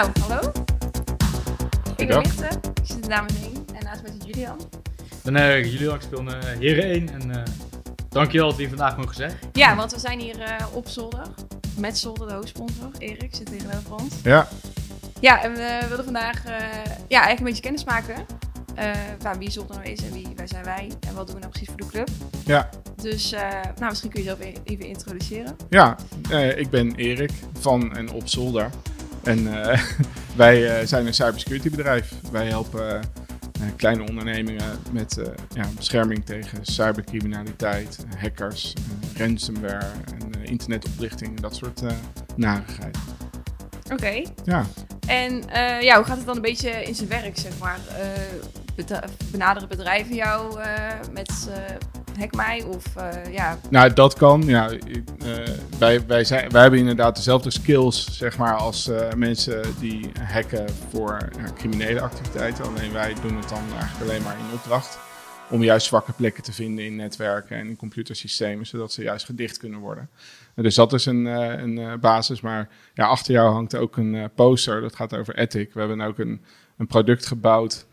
Nou, hallo. Ik ben. Lichte, ik zit namens heen en naast mij zit Julian. Dan uh, jullie ik speel uh, Heren 1 en uh, dankjewel dat we hier vandaag mogen zijn. Ja, want we zijn hier uh, op zolder, met zolder de hoofdsponsor. Erik zit tegenover ons. Ja. Ja, en we willen vandaag uh, ja, eigenlijk een beetje kennis maken. Uh, nou, wie zolder nou is en wie wij zijn wij en wat doen we nou precies voor de club. Ja. Dus uh, nou, misschien kun je jezelf even introduceren. Ja, uh, ik ben Erik van en op zolder. En uh, wij zijn een cybersecurity bedrijf. Wij helpen kleine ondernemingen met ja, bescherming tegen cybercriminaliteit, hackers, ransomware en internetoplichting, dat soort narigheid. Oké. Okay. Ja. En ja, hoe gaat het dan een beetje in zijn werk, zeg maar? benaderen bedrijven jou met hack mij of uh, ja. Nou, dat kan. Ja, uh, wij, wij, zijn, wij hebben inderdaad dezelfde skills zeg maar, als uh, mensen die hacken voor criminele activiteiten. Alleen wij doen het dan eigenlijk alleen maar in opdracht. Om juist zwakke plekken te vinden in netwerken en in computersystemen, zodat ze juist gedicht kunnen worden. Dus dat is een, een basis. Maar ja, achter jou hangt ook een poster. Dat gaat over ethic. We hebben ook een, een product gebouwd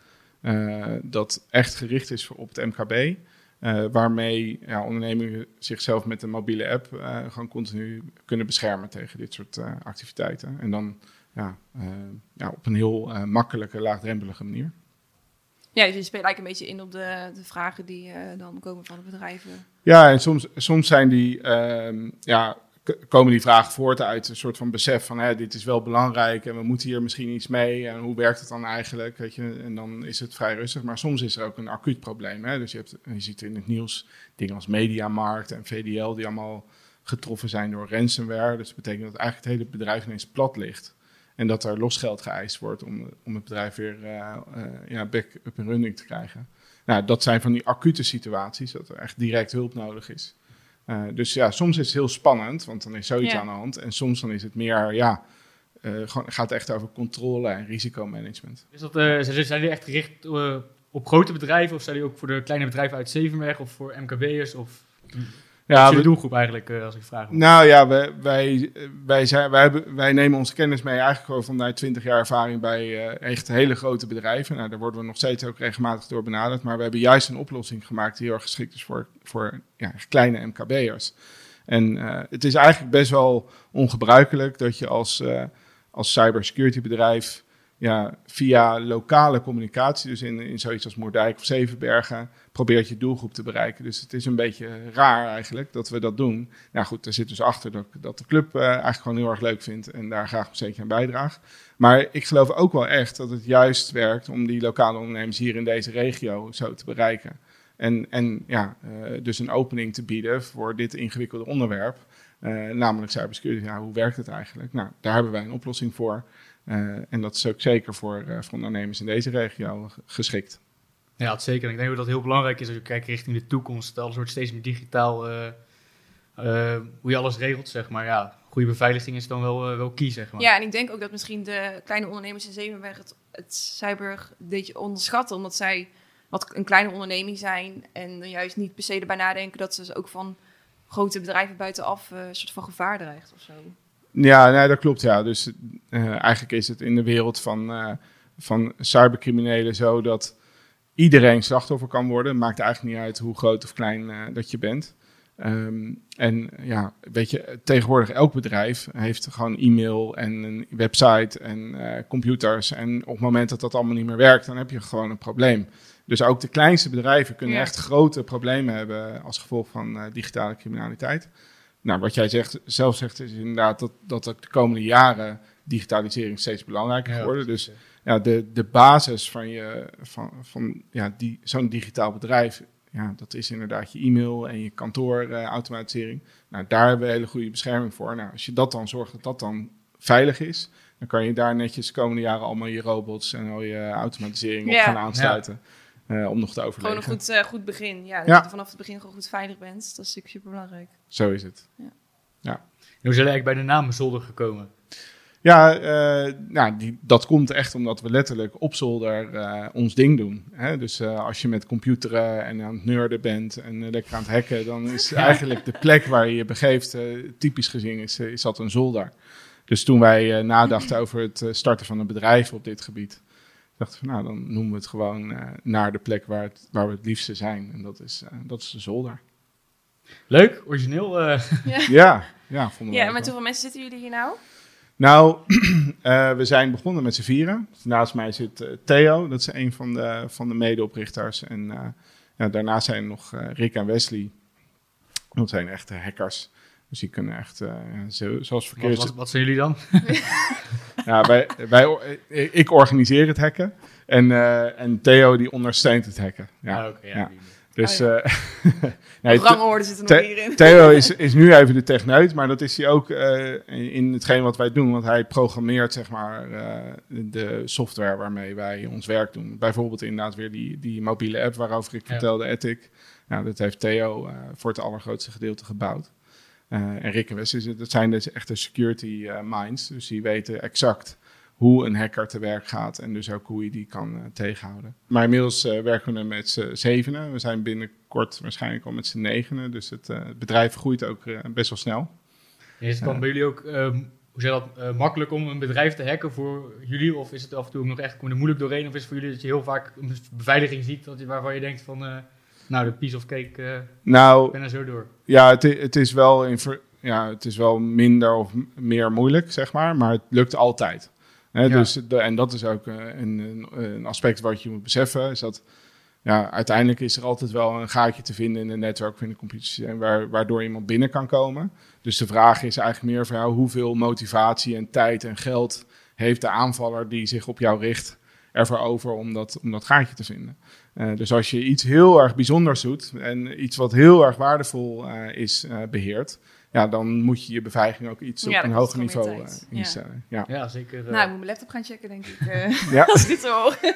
dat echt gericht is op het MKB. Uh, waarmee ja, ondernemingen zichzelf met een mobiele app uh, gewoon continu kunnen beschermen tegen dit soort uh, activiteiten. En dan ja, ja, op een heel makkelijke, laagdrempelige manier. Ja, dus je speelt eigenlijk een beetje in op de, de vragen die dan komen van de bedrijven. Ja, en soms, soms zijn die, ehm, ja, komen die vragen voort uit een soort van besef van hè, dit is wel belangrijk en we moeten hier misschien iets mee en hoe werkt het dan eigenlijk? Weet je? En dan is het vrij rustig, maar soms is er ook een acuut probleem. Hè? Dus je, hebt, je ziet in het nieuws dingen als Mediamarkt en VDL die allemaal getroffen zijn door ransomware. Dus dat betekent dat eigenlijk het hele bedrijf ineens plat ligt. En dat er losgeld geëist wordt om, om het bedrijf weer uh, ja, back up en running te krijgen. Nou, dat zijn van die acute situaties, dat er echt direct hulp nodig is. Uh, dus ja, soms is het heel spannend, want dan is zoiets Ja. aan de hand. En soms dan is het meer, ja, uh, gewoon, gaat het echt over controle en risicomanagement. Is dat, uh, zijn zijn die echt gericht uh, op grote bedrijven of zijn die ook voor de kleine bedrijven uit Zevenberg of voor MKB'ers? Of Ja, is de doelgroep eigenlijk, als ik vraag? Nou ja, wij, wij, wij, zijn, wij, hebben, wij nemen onze kennis mee eigenlijk gewoon vanuit 20 jaar ervaring bij eh, echt hele grote bedrijven. Nou, daar worden we nog steeds ook regelmatig door benaderd. Maar we hebben juist een oplossing gemaakt die heel erg geschikt is voor, voor ja, kleine MKB'ers. En eh, het is eigenlijk best wel ongebruikelijk dat je als, eh, als cybersecurity bedrijf ja, via lokale communicatie, dus in, in zoiets als Moerdijk of Zevenbergen, probeert je doelgroep te bereiken. Dus het is een beetje raar eigenlijk dat we dat doen. Nou goed, er zit dus achter dat, dat de club eh, eigenlijk gewoon heel erg leuk vindt en daar graag zeker aan bijdraagt. Maar ik geloof ook wel echt dat het juist werkt om die lokale ondernemers hier in deze regio zo te bereiken. En, en ja, eh, dus een opening te bieden voor dit ingewikkelde onderwerp, eh, namelijk cybersecurity. Ja, hoe werkt het eigenlijk? Nou, daar hebben wij een oplossing voor. Eh, en dat is ook zeker voor, eh, voor ondernemers in deze regio geschikt. Ja, dat zeker. En ik denk ook dat het heel belangrijk is als je kijkt richting de toekomst. Alles wordt steeds meer digitaal. eh, hoe je alles regelt, zeg maar. Ja, goede beveiliging is dan wel, wel key, zeg maar. Ja, en ik denk ook dat misschien de kleine ondernemers in Zevenberg het, het cyber een beetje onderschatten. Omdat zij wat een kleine onderneming zijn. En er juist niet per se erbij nadenken dat ze dus ook van grote bedrijven buitenaf een soort van gevaar dreigt of zo. Ja, nee, dat klopt. Ja. Dus eh, eigenlijk is het in de wereld van, eh, van cybercriminelen zo dat iedereen slachtoffer kan worden. Maakt eigenlijk niet uit hoe groot of klein eh, dat je bent. Ehm, en ja, weet je, tegenwoordig elk bedrijf heeft gewoon e-mail en een website en computers. En op het moment dat dat allemaal niet meer werkt, dan heb je gewoon een probleem. Dus ook de kleinste bedrijven kunnen Ja. echt grote problemen hebben als gevolg van digitale criminaliteit. Nou, wat jij zegt, zelf zegt, is inderdaad dat, dat ook de komende jaren digitalisering steeds belangrijker Ja, geworden. Dus ja, de, de basis van, je, van, van ja, die, zo'n digitaal bedrijf, ja, dat is inderdaad je e-mail en je kantoorautomatisering. nou, daar hebben we hele goede bescherming voor. Nou, als je dat dan zorgt dat dat dan veilig is, dan kan je daar netjes de komende jaren allemaal je robots en al je automatisering op Ja. gaan aansluiten. Eh, om nog te Gewoon overleven. een goed, eh, goed begin. Ja, dat Ja. je vanaf het begin gewoon goed veilig bent. Dat is natuurlijk super belangrijk. Zo is het. En hoe zijn jullie eigenlijk bij de naam Zolder gekomen? Ja, eh, nou, die, dat komt echt omdat we letterlijk op zolder eh, ons ding doen. Hè? Dus eh, als je met computeren en aan het nerden bent en lekker aan het hacken, dan is eigenlijk de plek waar je je begeeft, eh, typisch gezien, is, is dat een zolder. Dus toen wij nadachten over het starten van een bedrijf op dit gebied, dachten we, nou, dan noemen we het gewoon naar de plek waar, het, waar we het liefste zijn. En dat is, dat is de zolder. Leuk, origineel. Ja, Ja, ja, vonden we ja met hoeveel mensen zitten jullie hier nou? Nou, eh, we zijn begonnen met z'n vieren. Naast mij zit eh, Theo, dat is een van de, van de medeoprichters. En eh, ja, daarnaast zijn nog eh, Rick en Wesley. Dat zijn echte hackers. Dus die kunnen echt, eh, zo, zoals Wat, verkeers... wat, wat zijn jullie dan? Ja, wij, wij, ik organiseer het hacken. En, eh, en Theo die ondersteunt het hacken. Ja, Ah, oké, ja. ja. Dus, Oh, eh, nee, Rangorde zitten Te- nog hierin. Theo is, is nu even de techneut, maar dat is hij ook eh, in- hetgeen wat wij doen. Want hij programmeert zeg maar eh, de software waarmee wij ons werk doen. Bijvoorbeeld inderdaad weer die, die mobiele app waarover ik Ja. vertelde, Ethic. Nou, dat heeft Theo eh, voor het allergrootste gedeelte gebouwd. Eh, en Rick en Wes, dat zijn dus echte security eh, minds. Dus die weten exact hoe een hacker te werk gaat en dus ook hoe je die kan eh, tegenhouden. Maar inmiddels werken we met z'n zevenen. We zijn binnenkort waarschijnlijk al met z'n negenen. Dus het, het bedrijf groeit ook best wel snel. Is het dan bij jullie ook, ehm, hoe zeg dat, makkelijk om een bedrijf te hacken voor jullie? Of is het af en toe ook nog echt, er moeilijk doorheen? Of is het voor jullie dat je heel vaak een beveiliging ziet dat je, waarvan je denkt van, nou, de piece of cake, eh, Nou, ben er zo door. ja, het, het, is wel in ja, het is wel minder of meer moeilijk, zeg maar. Maar het lukt altijd. Hè, Ja. dus de, en dat is ook eh, een, een, een aspect wat je moet beseffen. Is dat ja, uiteindelijk is er altijd wel een gaatje te vinden in een netwerk of in een computersysteem waar, waardoor iemand binnen kan komen. Dus de vraag is eigenlijk meer van ja, hoeveel motivatie en tijd en geld heeft de aanvaller die zich op jou richt ervoor over om dat, om dat gaatje te vinden. Eh, dus als je iets heel erg bijzonders doet en iets wat heel erg waardevol eh, is eh, beheerd, ja, dan moet je je beveiliging ook iets Ja, op een hoger niveau Ja. instellen. Ja. Ja, zeker. eh. Nou, ik moet mijn laptop gaan checken, denk ik. eh, Ja. als ik dit zo hoor.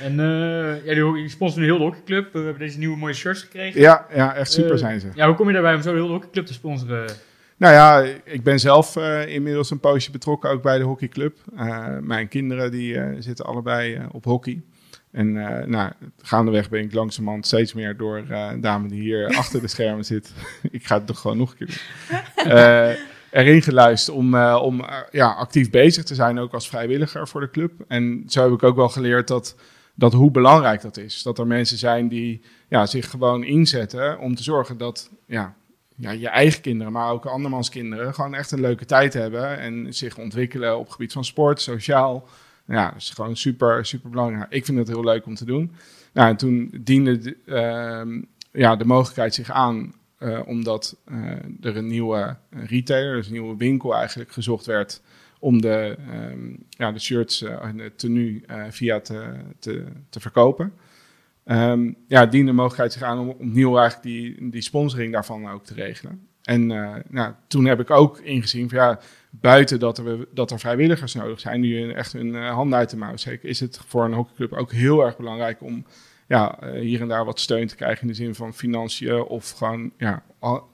En eh, ja, jullie sponsoren heel de hockeyclub. We hebben deze nieuwe mooie shirts gekregen. Ja, ja, echt super zijn ze. Ja, hoe kom je daarbij om zo heel de hockeyclub te sponsoren? Nou ja, ik ben zelf eh, inmiddels een poosje betrokken ook bij de hockeyclub. Eh, mijn kinderen die eh, zitten allebei eh, op hockey. En eh, nou, gaandeweg ben ik langzamerhand steeds meer door een dame die hier achter de schermen zit. ik ga het toch gewoon nog een keer doen. Eh, erin geluisterd om, om ja, actief bezig te zijn, ook als vrijwilliger voor de club. En zo heb ik ook wel geleerd dat, dat hoe belangrijk dat is. Dat er mensen zijn die ja, zich gewoon inzetten om te zorgen dat ja, ja, je eigen kinderen, maar ook andermans kinderen, gewoon echt een leuke tijd hebben en zich ontwikkelen op het gebied van sport, sociaal. Ja, dat is gewoon super, super belangrijk. Ik vind het heel leuk om te doen. Nou, en toen diende de, ehm, ja, de mogelijkheid zich aan, eh, omdat eh, er een nieuwe retailer, dus een nieuwe winkel eigenlijk gezocht werd om de, ehm, ja, de shirts eh, en de tenue via te, te, te verkopen. Ehm, ja, diende de mogelijkheid zich aan om opnieuw eigenlijk die, die sponsoring daarvan ook te regelen. En eh, nou, toen heb ik ook ingezien van ja, buiten dat er, dat er vrijwilligers nodig zijn die echt hun eh, handen uit de mouw steken, is het voor een hockeyclub ook heel erg belangrijk om ja, eh, hier en daar wat steun te krijgen in de zin van financiën of gewoon ja,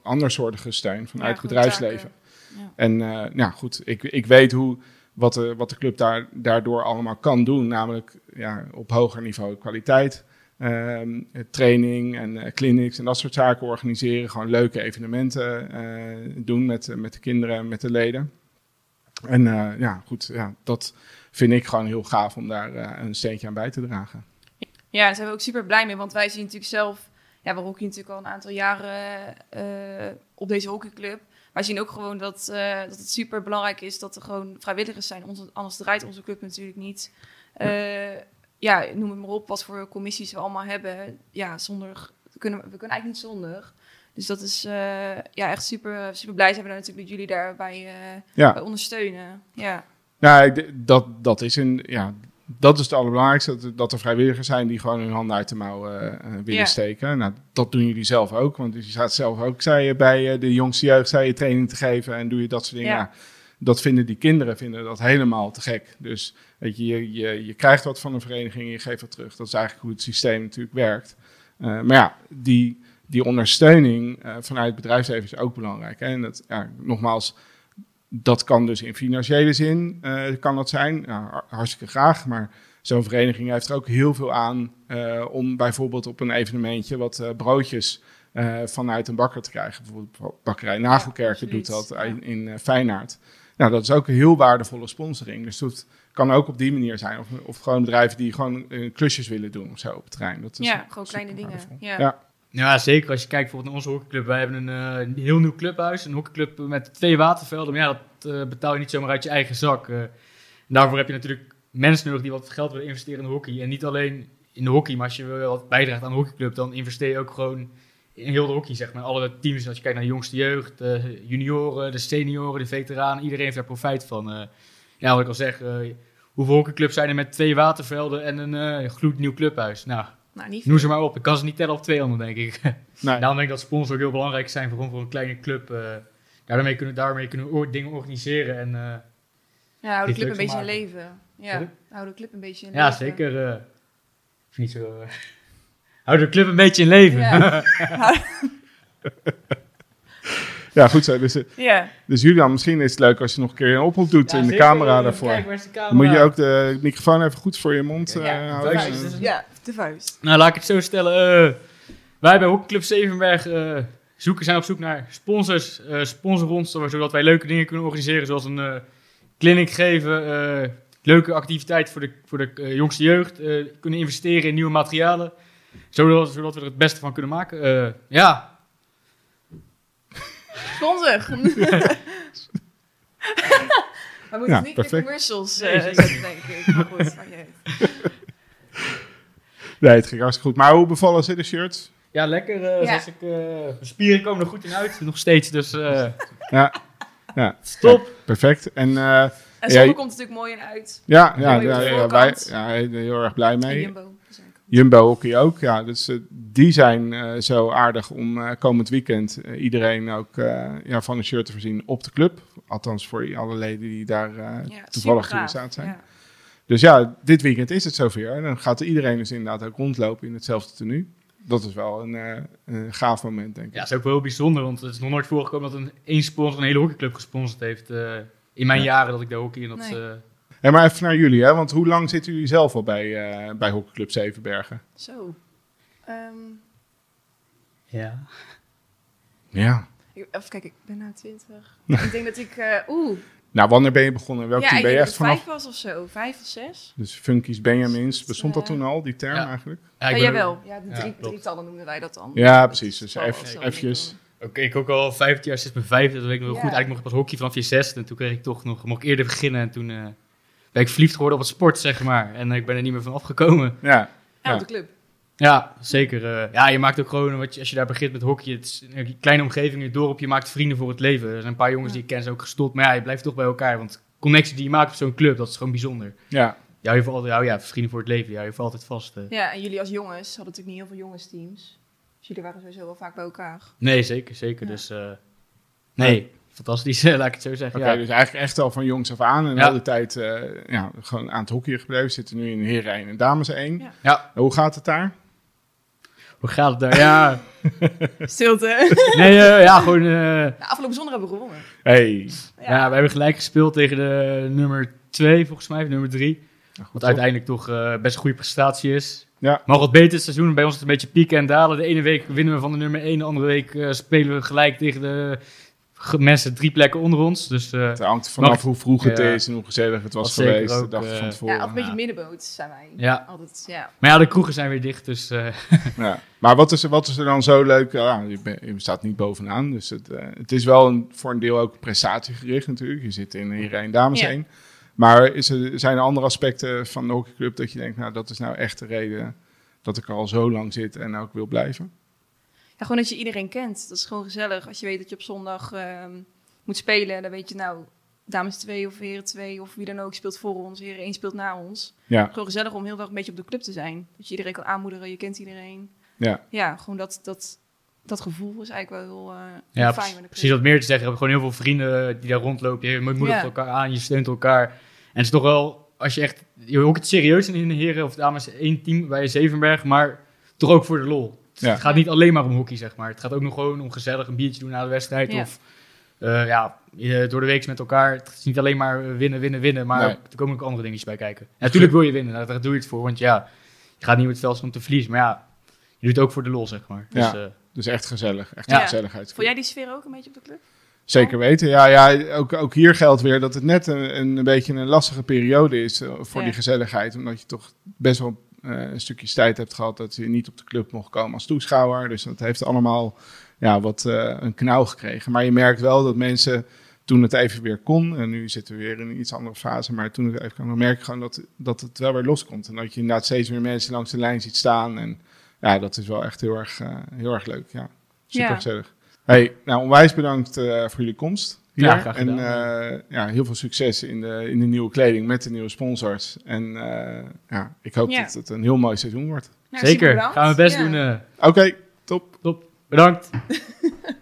andersoortige steun vanuit Ja, het bedrijfsleven. Ja. En nou goed, ik, ik weet hoe, wat, de, wat de club daar, daardoor allemaal kan doen. Namelijk ja, op hoger niveau kwaliteit, ehm, training en eh, clinics en dat soort zaken organiseren. Gewoon leuke evenementen eh, doen met, eh, met de kinderen en met de leden. En ja, goed, ja, dat vind ik gewoon heel gaaf om daar een steentje aan bij te dragen. Ja, daar zijn we ook super blij mee, want wij zien natuurlijk zelf, ja, we hockeyen natuurlijk al een aantal jaren op deze hockeyclub. Wij zien ook gewoon dat, dat het super belangrijk is dat er gewoon vrijwilligers zijn. Onze, anders draait onze club natuurlijk niet. Ja, noem het maar op, wat voor commissies we allemaal hebben. Ja, zonder, we kunnen, we kunnen eigenlijk niet zonder. Dus dat is eh, ja, echt super, super blij zijn we natuurlijk dat jullie daarbij eh, Ja. bij ondersteunen. Ja. Nou, d- dat, dat is een, ja, dat is het allerbelangrijkste. Dat, er- dat er vrijwilligers zijn die gewoon hun handen uit de mouw eh, willen Ja. steken. Nou, dat doen jullie zelf ook. Want je staat zelf ook, zei je, bij de jongste jeugd, zei je training te geven en doe je dat soort dingen. Ja. Dat vinden die kinderen vinden dat helemaal te gek. Dus weet je, je, je, je krijgt wat van een vereniging en je geeft wat terug. Dat is eigenlijk hoe het systeem natuurlijk werkt. Eh, maar ja, die, die ondersteuning eh, vanuit het bedrijfsleven is ook belangrijk. Hè? En dat, ja, nogmaals, dat kan dus in financiële zin eh, kan dat zijn. Nou, har- hartstikke graag, maar zo'n vereniging heeft er ook heel veel aan om bijvoorbeeld op een evenementje wat broodjes vanuit een bakker te krijgen. Bijvoorbeeld bakkerij Nagelkerken doet dat in, in Feyenaard. Nou, dat is ook een heel waardevolle sponsoring. Dus dat kan ook op die manier zijn. Of, of gewoon bedrijven die gewoon eh, klusjes willen doen of zo op het terrein. Dat is Ja, gewoon kleine dingen. Ja. Ja. Ja, zeker. Als je kijkt bijvoorbeeld naar onze hockeyclub. Wij hebben een, eh, een heel nieuw clubhuis. Een hockeyclub met twee watervelden. Maar ja, dat eh, betaal je niet zomaar uit je eigen zak. eh. daarvoor heb je natuurlijk mensen nodig die wat geld willen investeren in de hockey. En niet alleen in de hockey, maar als je wel wat bijdraagt aan de hockeyclub, dan investeer je ook gewoon in heel de hockey, zeg maar. Alle teams, als je kijkt naar de jongste jeugd, de junioren, de senioren, de veteranen, iedereen heeft daar profijt van. Eh, ja, wat ik al zeg, eh, hoeveel hockeyclubs zijn er met twee watervelden en een eh, gloednieuw clubhuis? Nou, Nou, niet noem ze maar op. Ik kan ze niet tellen op twee handen, denk ik. Nee. Daarom denk ik dat sponsors ook heel belangrijk zijn voor, voor een kleine club. eh daarmee kunnen, daarmee kunnen we dingen organiseren. En, eh, Ja, hou de club een beetje in leven. Ja, hou de club een beetje in ja, leven. zeker. eh, of niet zo. hou de club een beetje in leven. Ja. Ja, goed zo. Dus, eh, Ja, dus Julian, misschien is het leuk als je nog een keer een oproep doet Ja, in de camera daarvoor. kijken, waar is de camera? Dan moet je ook de microfoon even goed voor je mond eh, Ja, houden. vuist. Dus- ja, de vuist. Nou, laat ik het zo stellen. eh, wij bij Hockeyclub Zevenberg eh, zoeken, zijn op zoek naar sponsors, eh sponsor ons, zodat wij leuke dingen kunnen organiseren, zoals een eh clinic geven, eh, leuke activiteit voor de, voor de jongste jeugd, eh, kunnen investeren in nieuwe materialen, zodat, zodat we er het beste van kunnen maken. Eh, ja, Sponsor. We moeten Ja, niet perfect. in commercials Nee, eh, zetten, denk ik. Maar goed. Nee, het ging hartstikke goed. Maar hoe bevallen ze de shirts? ja lekker. eh, Ja. Zoals ik, eh, mijn spieren komen er goed in uit, nog steeds, dus eh Ja, ja stop. perfect. En eh, En je- komt natuurlijk mooi in uit. ja, ja, ja, ja, wij ja, heel erg blij En mee. Jumbo. Hockey ook, ja. Dus eh, die zijn eh, zo aardig om eh, komend weekend iedereen ook eh, ja, van een shirt te voorzien op de club. Althans voor alle leden die daar Ja, toevallig toegestaan zijn. Ja. Dus ja, dit weekend is het zover. En dan gaat iedereen dus inderdaad ook rondlopen in hetzelfde tenue. Dat is wel een, eh, een gaaf moment, denk ik. Ja, dat is ook wel heel bijzonder, want het is nog nooit voorgekomen dat een één sponsor een hele hockeyclub gesponsord heeft. eh, in mijn Ja. jaren dat ik de hockey en dat... Nee. eh, Hey, maar even naar jullie, hè? want hoe lang zitten jullie zelf al bij, eh bij Hockeyclub Zevenbergen? Zo. Ehm, ja. Ja. ik- even kijken, ik ben nou 20. ik denk dat ik... eh Oeh. Nou, wanneer ben je begonnen? Welk ja, team ik ben je echt ik vanaf? vijf was of zo. Vijf of zes. Dus Funkies Benjamins, bestond dat Eh, toen al, die term ja. eigenlijk? Ja, Ja, ik ben jawel. Ja, de drie, drietallen noemden wij dat dan. Ja, precies. Dus even, ook, ik ook al 15 jaar sinds mijn vijfde, dat weet ik nog wel goed. Eigenlijk nog pas hockey vanaf je zesde. En toen kreeg ik toch nog, mocht ik eerder beginnen. En toen eh, ben ik verliefd geworden op het sport, zeg maar. En ik ben er niet meer van afgekomen. Ja, Ja, Ja. op de club. Ja, zeker. eh, ja, je maakt ook gewoon, wat je, als je daar begint met hockey, het is een kleine omgeving, een dorp, je maakt vrienden voor het leven. Er zijn een paar jongens Ja. die ik ken, zijn ook gestopt. Maar ja, je blijft toch bij elkaar, want de connectie die je maakt op zo'n club, dat is gewoon bijzonder. ja. Houdt je voor altijd, ja, vrienden voor het leven, je houdt je voor altijd vast. eh. Ja, en jullie als jongens hadden natuurlijk niet heel veel jongensteams. Dus jullie waren sowieso wel vaak bij elkaar. Nee, zeker, zeker. Ja. Dus, eh, nee, fantastisch, laat ik het zo zeggen. Oké, ja. dus eigenlijk echt al van jongs af aan en Ja. al die tijd eh, ja, gewoon aan het hockeyen gebleven. Zitten nu in heren 1 en dames 1. Ja. Ja. Hoe gaat het daar? Hoe gaat het daar? Ja, Stilte. nee, eh, ja, gewoon... eh, nou, afgelopen zondag hebben we gewonnen. Hey. ja. we hebben gelijk gespeeld tegen de nummer 2, volgens mij, of nummer 3. Nou, Wat uiteindelijk toch eh, best een goede prestatie is. Ja. Maar wat beter seizoen. Bij ons is het een beetje pieken en dalen. De ene week winnen we van de nummer 1. De andere week eh, spelen we gelijk tegen de mensen drie plekken onder ons. Dus eh, Het hangt vanaf Mag- hoe vroeg het Ja. is en hoe gezellig het was geweest de dag eh, van tevoren. Ja, of een beetje Ja. middenboot zijn wij. ja. Altijd, ja. Maar ja, de kroegen zijn weer dicht. Dus eh, Ja. Maar wat is, er- wat is er dan zo leuk? Ja, je, ben- je staat niet bovenaan, dus het, het is wel een, voor een deel ook prestatiegericht natuurlijk. Je zit in hier één dames Ja. één. Maar is er, zijn er andere aspecten van de hockeyclub dat je denkt, nou dat is nou echt de reden dat ik er al zo lang zit en ook wil blijven? Ja, gewoon dat je iedereen kent. Dat is gewoon gezellig. Als je weet dat je op zondag ehm, moet spelen, dan weet je nou, dames 2 of heren 2 of wie dan ook speelt voor ons, heren 1 speelt na ons. Ja, Gewoon gezellig om heel erg een beetje op de club te zijn. Dat je iedereen kan aanmoedigen, je kent iedereen. ja. Ja, gewoon dat, dat, dat gevoel is eigenlijk wel heel, eh, heel ja, fijn precies, met de club. precies wat meer te zeggen. We hebben gewoon heel veel vrienden die daar rondlopen. Je moedigt Ja. elkaar aan, je steunt elkaar. En het is toch wel, als je echt... Je ook het serieus in de heren of dames één team bij Zevenberg. Maar toch ook voor de lol. Ja. Het gaat niet alleen maar om hockey, zeg maar. Het gaat ook nog gewoon om gezellig een biertje doen na de wedstrijd. Ja. Of eh, ja, door de week met elkaar. Het is niet alleen maar winnen, winnen, winnen. Maar Nee. er komen ook andere dingetjes bij kijken. En natuurlijk wil je winnen, nou, daar doe je het voor. Want ja, je gaat niet met het veld om te verliezen. Maar ja, je doet het ook voor de lol, zeg maar. Dus, Ja. eh, Dus echt gezellig, echt Ja. gezelligheid. Voel jij die sfeer ook een beetje op de club? Zeker weten. Ja, ja ook, ook hier geldt weer dat het net een, een beetje een lastige periode is eh, voor Ja. die gezelligheid. Omdat je toch best wel een stukje tijd hebt gehad dat je niet op de club mocht komen als toeschouwer. Dus dat heeft allemaal ja, wat eh, een knauw gekregen. Maar je merkt wel dat mensen toen het even weer kon, en nu zitten we weer in een iets andere fase, maar toen het even kon, dan merk je gewoon dat, dat het wel weer loskomt. En dat je inderdaad steeds meer mensen langs de lijn ziet staan. En ja, dat is wel echt heel erg, eh, heel erg leuk. Ja, super Ja. gezellig. Hey, nou onwijs bedankt eh, voor jullie komst. Hier. Ja, graag en gedaan. eh, ja, heel veel succes in de, in de nieuwe kleding met de nieuwe sponsors. En eh, ja, ik hoop Ja. dat het een heel mooi seizoen wordt. Nou, Zeker, gaan we best Ja. doen. eh. Oké, top. top. Bedankt.